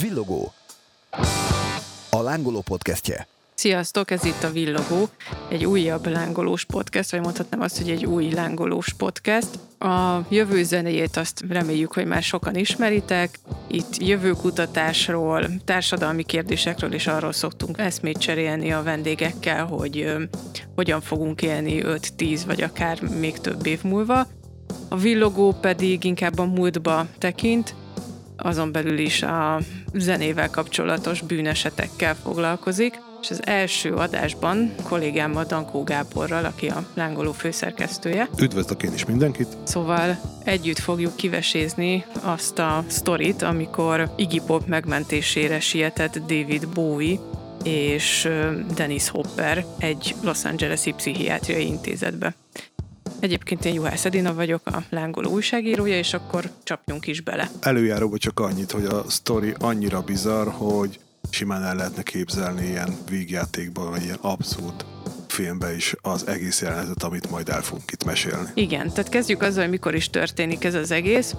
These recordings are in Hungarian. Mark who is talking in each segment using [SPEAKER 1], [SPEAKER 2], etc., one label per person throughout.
[SPEAKER 1] Villogó. A lángoló podcastje.
[SPEAKER 2] Sziasztok, ez itt a Villogó, egy újabb lángolós podcast, vagy mondhatnám azt, hogy egy új lángolós podcast. A jövő zenéjét azt reméljük, hogy már sokan ismeritek. Itt jövőkutatásról, társadalmi kérdésekről és arról szoktunk eszmét cserélni a vendégekkel, hogy ö, hogyan fogunk élni 5-10 vagy akár még több év múlva. A Villogó pedig inkább a múltba tekint, azon belül is a zenével kapcsolatos bűnesetekkel foglalkozik, és az első adásban kollégámmal Dankó Gáborral, aki a lángoló főszerkesztője.
[SPEAKER 3] Üdvözlök én is mindenkit!
[SPEAKER 2] Szóval együtt fogjuk kivesézni azt a sztorit, amikor Iggy Pop megmentésére sietett David Bowie és Dennis Hopper egy Los Angeles-i pszichiátriai intézetbe. Egyébként én Juhász Edina vagyok, a lángoló újságírója, és akkor csapjunk is bele.
[SPEAKER 3] Előjáróban csak annyit, hogy a sztori annyira bizarr, hogy simán el lehetne képzelni ilyen vígjátékban, vagy ilyen abszurd filmbe is az egész jelenetet, amit majd el fogunk itt mesélni.
[SPEAKER 2] Igen, tehát kezdjük azzal, hogy mikor is történik ez az egész.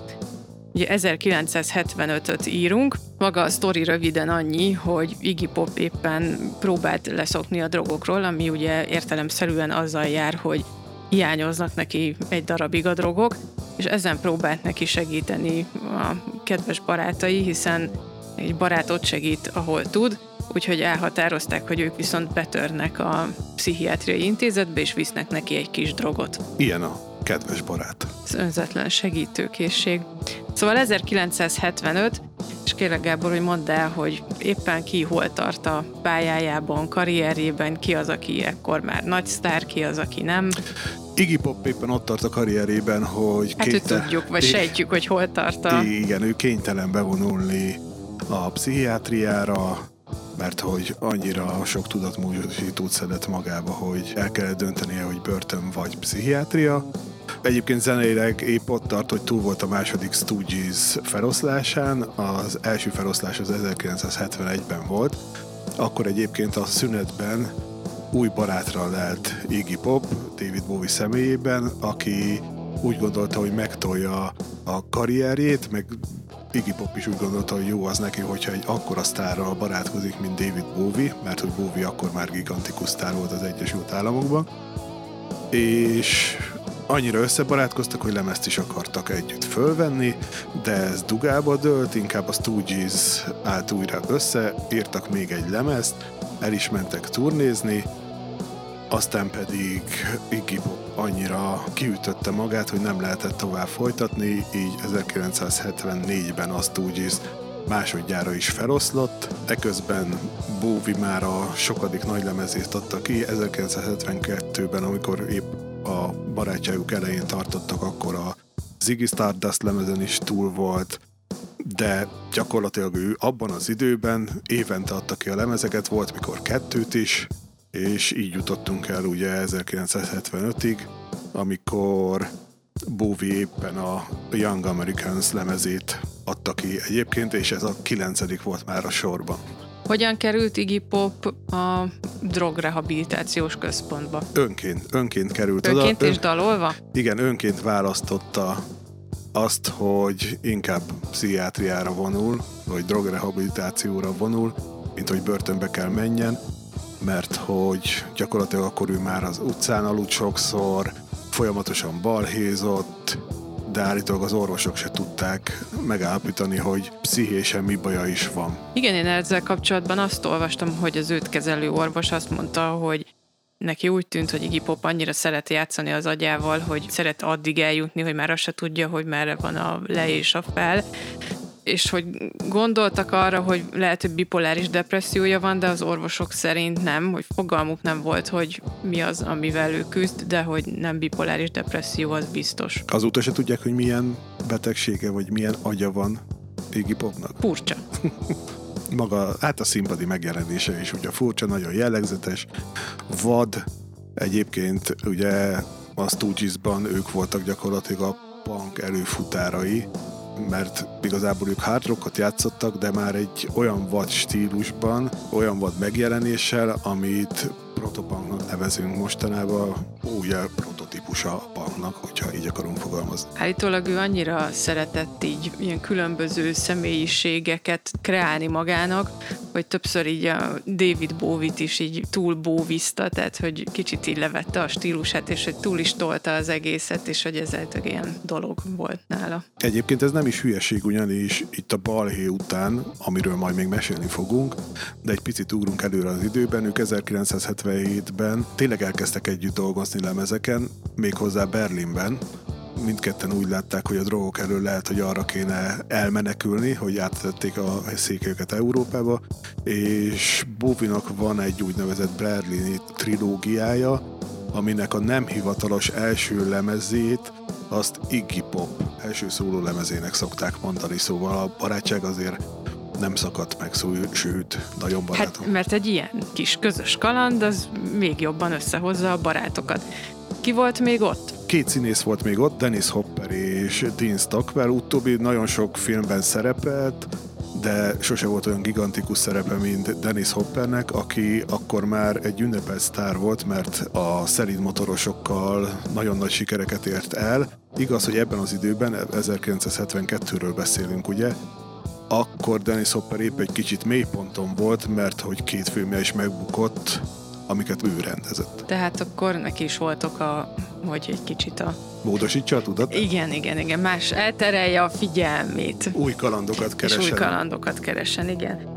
[SPEAKER 2] Ugye 1975-öt írunk, maga a sztori röviden annyi, hogy Iggy Pop éppen próbált leszokni a drogokról, ami ugye értelemszerűen azzal jár, hogy hiányoznak neki egy darabig a drogok, és ezen próbált neki segíteni a kedves barátai, hiszen egy barát ott segít, ahol tud, úgyhogy elhatározták, hogy ők viszont betörnek a pszichiátriai intézetbe, és visznek neki egy kis drogot.
[SPEAKER 3] Ilyen a kedves barát.
[SPEAKER 2] Ez önzetlen segítőkészség. Szóval 1975, és kérlek Gábor, hogy mondd el, hogy éppen ki hol tart a pályájában, karrierjében, ki az, aki ekkor már nagy sztár, ki az, aki nem.
[SPEAKER 3] Iggy Pop éppen ott tart a karrierében, hogy...
[SPEAKER 2] Hát, kényte... hogy tudjuk, vagy sejtjük, hogy hol tart a...
[SPEAKER 3] Igen, ő kénytelen bevonulni a pszichiátriára, mert hogy annyira sok tudatmódosítót szedett magába, hogy el kellett döntenie, hogy börtön vagy pszichiátria. Egyébként zeneileg épp ott tart, hogy túl volt a második Stooges feloszlásán, az első feloszlás az 1971-ben volt, akkor egyébként a szünetben új barátra lelt Iggy Pop, David Bowie személyében, aki úgy gondolta, hogy megtolja a karrierjét, meg Iggy Pop is úgy gondolta, hogy jó az neki, hogyha egy akkora sztárral barátkozik, mint David Bowie, mert hogy Bowie akkor már gigantikus sztár volt az Egyesült Államokban. És annyira összebarátkoztak, hogy lemezt is akartak együtt fölvenni, de ez dugába dőlt, inkább a Stooges állt újra össze, írtak még egy lemezt, el is mentek turnézni, aztán pedig Iggy Pop annyira kiütötte magát, hogy nem lehetett tovább folytatni, így 1974-ben azt úgy is másodjára is feloszlott, eközben Bowie már a sokadik nagy lemezét adta ki, 1972-ben, amikor épp a barátságuk elején tartottak, akkor a Ziggy Stardust lemezen is túl volt, de gyakorlatilag ő abban az időben évente adta ki a lemezeket, volt mikor kettőt is, és így jutottunk el ugye 1975-ig, amikor Bowie éppen a Young Americans lemezét adta ki egyébként, és ez a kilencedik volt már a sorban.
[SPEAKER 2] Hogyan került Iggy Pop a drogrehabilitációs központba?
[SPEAKER 3] Önként, önként került
[SPEAKER 2] önként
[SPEAKER 3] oda.
[SPEAKER 2] és dalolva?
[SPEAKER 3] Igen, önként választotta azt, hogy inkább pszichiátriára vonul, vagy drogrehabilitációra vonul, mint hogy börtönbe kell menjen, mert hogy gyakorlatilag akkor ő már az utcán aludt sokszor, folyamatosan balhézott, de állítólag az orvosok se tudták megállapítani, hogy pszichésen mi baja is van.
[SPEAKER 2] Igen, én ezzel kapcsolatban azt olvastam, hogy az őt kezelő orvos azt mondta, hogy neki úgy tűnt, hogy Iggy Pop annyira szeret játszani az agyával, hogy szeret addig eljutni, hogy már azt se tudja, hogy merre van a le és a fel, és hogy gondoltak arra, hogy lehet, hogy bipoláris depressziója van, de az orvosok szerint nem, hogy fogalmuk nem volt, hogy mi az, amivel ő küzd, de hogy nem bipoláris depresszió, az biztos.
[SPEAKER 3] Azóta se tudják, hogy milyen betegsége, vagy milyen agya van Iggy Popnak.
[SPEAKER 2] Furcsa.
[SPEAKER 3] Maga, hát a színpadi megjelenése is ugye furcsa, nagyon jellegzetes, vad, egyébként ugye a Stooges-ban ők voltak gyakorlatilag a punk előfutárai, mert igazából ők hard rockot játszottak, de már egy olyan vad stílusban, olyan vad megjelenéssel, amit protopunknak nevezünk mostanában, ugye prototípusa a punk sztároknak, hogyha így akarunk fogalmazni.
[SPEAKER 2] Állítólag ő annyira szeretett így ilyen különböző személyiségeket kreálni magának, hogy többször így a David Bowie-t is így túl bóvizta, tehát hogy kicsit így levette a stílusát, és hogy túl is tolta az egészet, és hogy ez egy ilyen dolog volt nála.
[SPEAKER 3] Egyébként ez nem is hülyeség, ugyanis itt a balhé után, amiről majd még mesélni fogunk, de egy picit ugrunk előre az időben, ők 1977-ben tényleg elkezdtek együtt dolgozni lemezeken, méghozzá Berlinben, mindketten úgy látták, hogy a drogok elől lehet, hogy arra kéne elmenekülni, hogy áttették a székelyeket Európába, és Bovinak van egy úgynevezett Berlini trilógiája, aminek a nem hivatalos első lemezét azt Iggy Pop első szóló lemezének szokták mondani, szóval a barátság azért nem szakadt meg, szó, sőt, nagyon barátom.
[SPEAKER 2] Hát, mert egy ilyen kis közös kaland, az még jobban összehozza a barátokat. Ki volt még ott?
[SPEAKER 3] Két színész volt még ott, Dennis Hopper és Dean Stockwell, utóbbi nagyon sok filmben szerepelt, de sose volt olyan gigantikus szerepe, mint Dennis Hoppernek, aki akkor már egy ünnepelt sztár volt, mert a szelid motorosokkal nagyon nagy sikereket ért el. Igaz, hogy ebben az időben, 1972-ről beszélünk, ugye, akkor Dennis Hopper épp egy kicsit mélyponton volt, mert hogy két filmje is megbukott, amiket ő rendezett.
[SPEAKER 2] Tehát akkor neki is volt oka, hogy egy kicsit a...
[SPEAKER 3] Módosítsa a tudat?
[SPEAKER 2] Igen, igen, igen. Más elterelje a figyelmét.
[SPEAKER 3] Új kalandokat keresen.
[SPEAKER 2] És új kalandokat keresen, igen.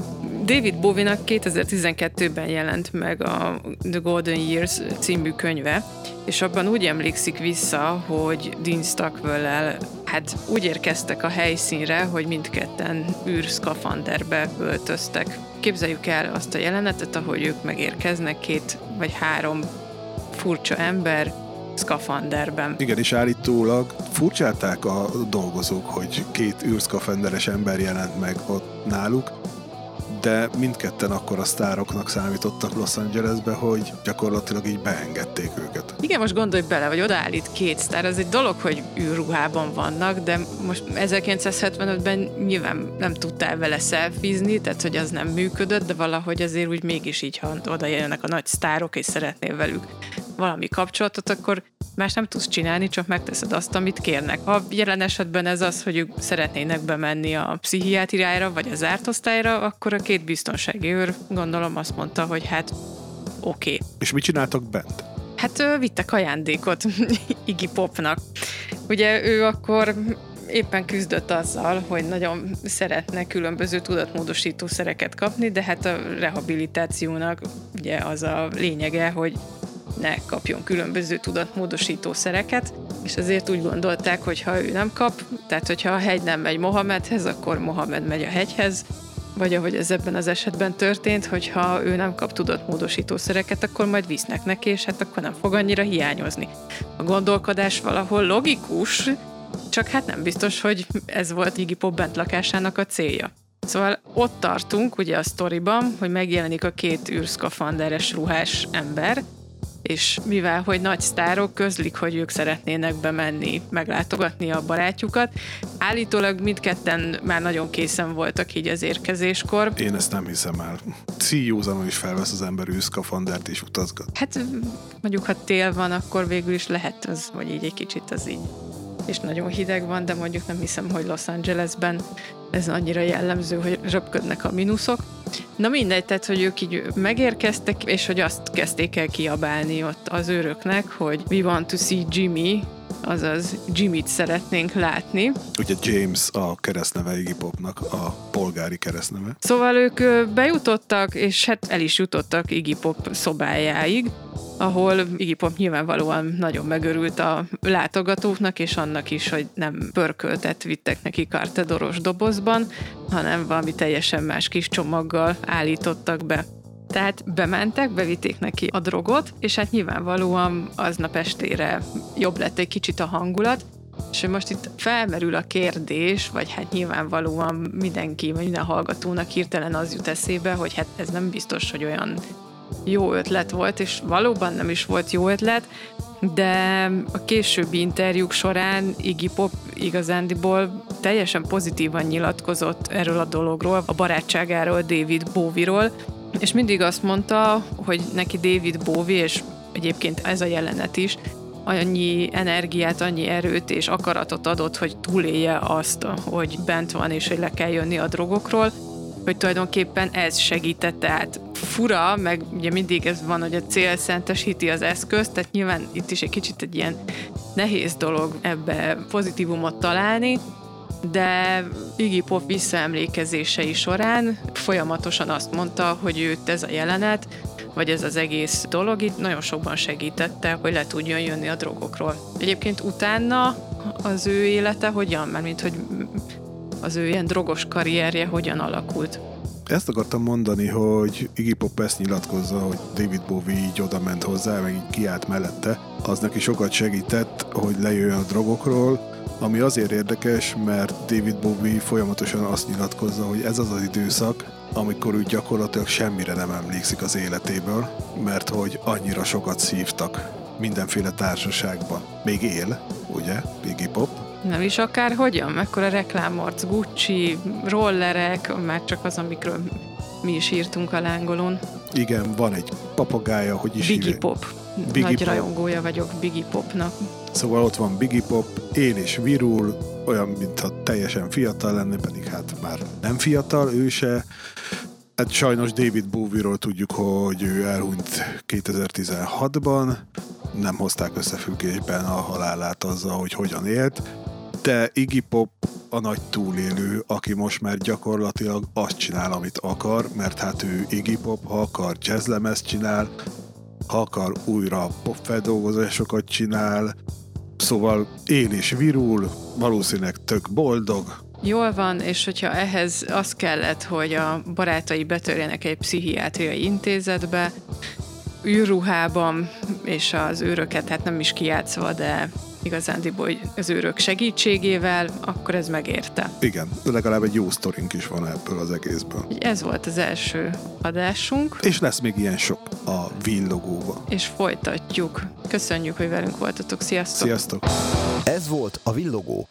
[SPEAKER 2] David Bowie-nak 2012-ben jelent meg a The Golden Years című könyve, és abban úgy emlékszik vissza, hogy Dean stockwell hát úgy érkeztek a helyszínre, hogy mindketten űrszkafanderbe öltöztek. Képzeljük el azt a jelenetet, ahogy ők megérkeznek, két vagy három furcsa ember, szkafanderben.
[SPEAKER 3] Igen, és állítólag furcsálták a dolgozók, hogy két űrszkafanderes ember jelent meg ott náluk, de mindketten akkor a sztároknak számítottak Los Angelesbe, hogy gyakorlatilag így beengedték őket.
[SPEAKER 2] Igen, most gondolj bele, hogy odaállít két sztár, az egy dolog, hogy űrruhában vannak, de most 1975-ben nyilván nem tudtál vele szelfizni, tehát hogy az nem működött, de valahogy azért úgy mégis így, ha oda jönnek a nagy sztárok, és szeretnél velük valami kapcsolatot, akkor más nem tudsz csinálni, csak megteszed azt, amit kérnek. Ha jelen esetben ez az, hogy ők szeretnének bemenni a pszichiátriára, vagy a zárt osztályra, akkor a két biztonsági őr gondolom azt mondta, hogy hát oké. Okay.
[SPEAKER 3] És mit csináltak bent?
[SPEAKER 2] Hát ő, vittek ajándékot Iggy Popnak. Ugye ő akkor éppen küzdött azzal, hogy nagyon szeretne különböző tudatmódosító szereket kapni, de hát a rehabilitációnak ugye az a lényege, hogy ne kapjon különböző tudatmódosító szereket, és azért úgy gondolták, hogy ha ő nem kap, tehát hogyha a hegy nem megy Mohamedhez, akkor Mohamed megy a hegyhez, vagy ahogy ez ebben az esetben történt, hogy ha ő nem kap tudatmódosító szereket, akkor majd visznek neki, és hát akkor nem fog annyira hiányozni. A gondolkodás valahol logikus, csak hát nem biztos, hogy ez volt Iggy Pop bent lakásának a célja. Szóval ott tartunk ugye a sztoriban, hogy megjelenik a két űrszkafanderes ruhás ember, és mivel, hogy nagy sztárok közlik, hogy ők szeretnének bemenni, meglátogatni a barátjukat, állítólag mindketten már nagyon készen voltak így az érkezéskor.
[SPEAKER 3] Én ezt nem hiszem el. Szíjózanon is felvesz az ember őszkafandert és utazgat.
[SPEAKER 2] Hát mondjuk, ha tél van, akkor végül is lehet az, hogy így egy kicsit az így és nagyon hideg van, de mondjuk nem hiszem, hogy Los Angelesben ez annyira jellemző, hogy röpködnek a mínuszok. Na mindegy, tehát, hogy ők így megérkeztek, és hogy azt kezdték el kiabálni ott az őröknek, hogy we want to see Jimmy, azaz Jimmy-t szeretnénk látni.
[SPEAKER 3] Ugye James a keresztneve Iggy Popnak, a polgári keresztneve.
[SPEAKER 2] Szóval ők bejutottak, és hát el is jutottak Iggy Pop szobájáig, ahol Iggy Pop nyilvánvalóan nagyon megörült a látogatóknak, és annak is, hogy nem pörköltet vittek neki kartedoros dobozban, hanem valami teljesen más kis csomaggal állítottak be. Tehát bementek, bevitték neki a drogot, és hát nyilvánvalóan aznap estére jobb lett egy kicsit a hangulat, és most itt felmerül a kérdés, vagy hát nyilvánvalóan mindenki, vagy minden hallgatónak hirtelen az jut eszébe, hogy hát ez nem biztos, hogy olyan jó ötlet volt, és valóban nem is volt jó ötlet, de a későbbi interjúk során Iggy Pop igazándiból teljesen pozitívan nyilatkozott erről a dologról, a barátságáról, David Bowie-ról, és mindig azt mondta, hogy neki David Bowie, és egyébként ez a jelenet is, annyi energiát, annyi erőt és akaratot adott, hogy túlélje azt, hogy bent van és hogy le kell jönni a drogokról, hogy tulajdonképpen ez segítette át. Fura, meg ugye mindig ez van, hogy a cél szentesíti az eszközt, tehát nyilván itt is egy kicsit egy ilyen nehéz dolog ebbe pozitívumot találni, de Iggy Pop visszaemlékezései során folyamatosan azt mondta, hogy őt ez a jelenet, vagy ez az egész dolog itt nagyon sokban segítette, hogy le tudjon jönni a drogokról. Egyébként utána az ő élete hogyan, mert mint hogy az ő ilyen drogos karrierje hogyan alakult?
[SPEAKER 3] Ezt akartam mondani, hogy Iggy Pop ezt nyilatkozza, hogy David Bowie így oda ment hozzá, meg így kiállt mellette. Az neki sokat segített, hogy lejöjjön a drogokról, ami azért érdekes, mert David Bowie folyamatosan azt nyilatkozza, hogy ez az az időszak, amikor ő gyakorlatilag semmire nem emlékszik az életéből, mert hogy annyira sokat szívtak mindenféle társaságban. Még él, ugye, Iggy Pop,
[SPEAKER 2] nem is akár hogyan, mekkora reklámorc, Gucci, rollerek, már csak az, amikről mi is írtunk a lángolón.
[SPEAKER 3] Igen, van egy papagája, hogy is
[SPEAKER 2] Biggie Pop. Biggie Nagy Pop. rajongója vagyok Biggie Popnak.
[SPEAKER 3] Szóval ott van Biggie Pop, él és virul, olyan, mintha teljesen fiatal lenne, pedig hát már nem fiatal, ő se. Hát sajnos David Bowie-ról tudjuk, hogy ő elhunyt 2016-ban, nem hozták összefüggésben a halálát azzal, hogy hogyan élt, de Iggy Pop a nagy túlélő, aki most már gyakorlatilag azt csinál, amit akar, mert hát ő Iggy Pop, ha akar jazzlemezt csinál, akar újra popfeldolgozásokat csinál, szóval él és virul, valószínűleg tök boldog,
[SPEAKER 2] Jól van, és hogyha ehhez az kellett, hogy a barátai betörjenek egy pszichiátriai intézetbe, űrruhában, és az őröket hát nem is kijátszva, de igazándiból az őrök segítségével, akkor ez megérte.
[SPEAKER 3] Igen, legalább egy jó sztorink is van ebből az egészből.
[SPEAKER 2] Ez volt az első adásunk.
[SPEAKER 3] És lesz még ilyen sok a villogóba.
[SPEAKER 2] És folytatjuk. Köszönjük, hogy velünk voltatok. Sziasztok!
[SPEAKER 3] Sziasztok!
[SPEAKER 1] Ez volt a Villogó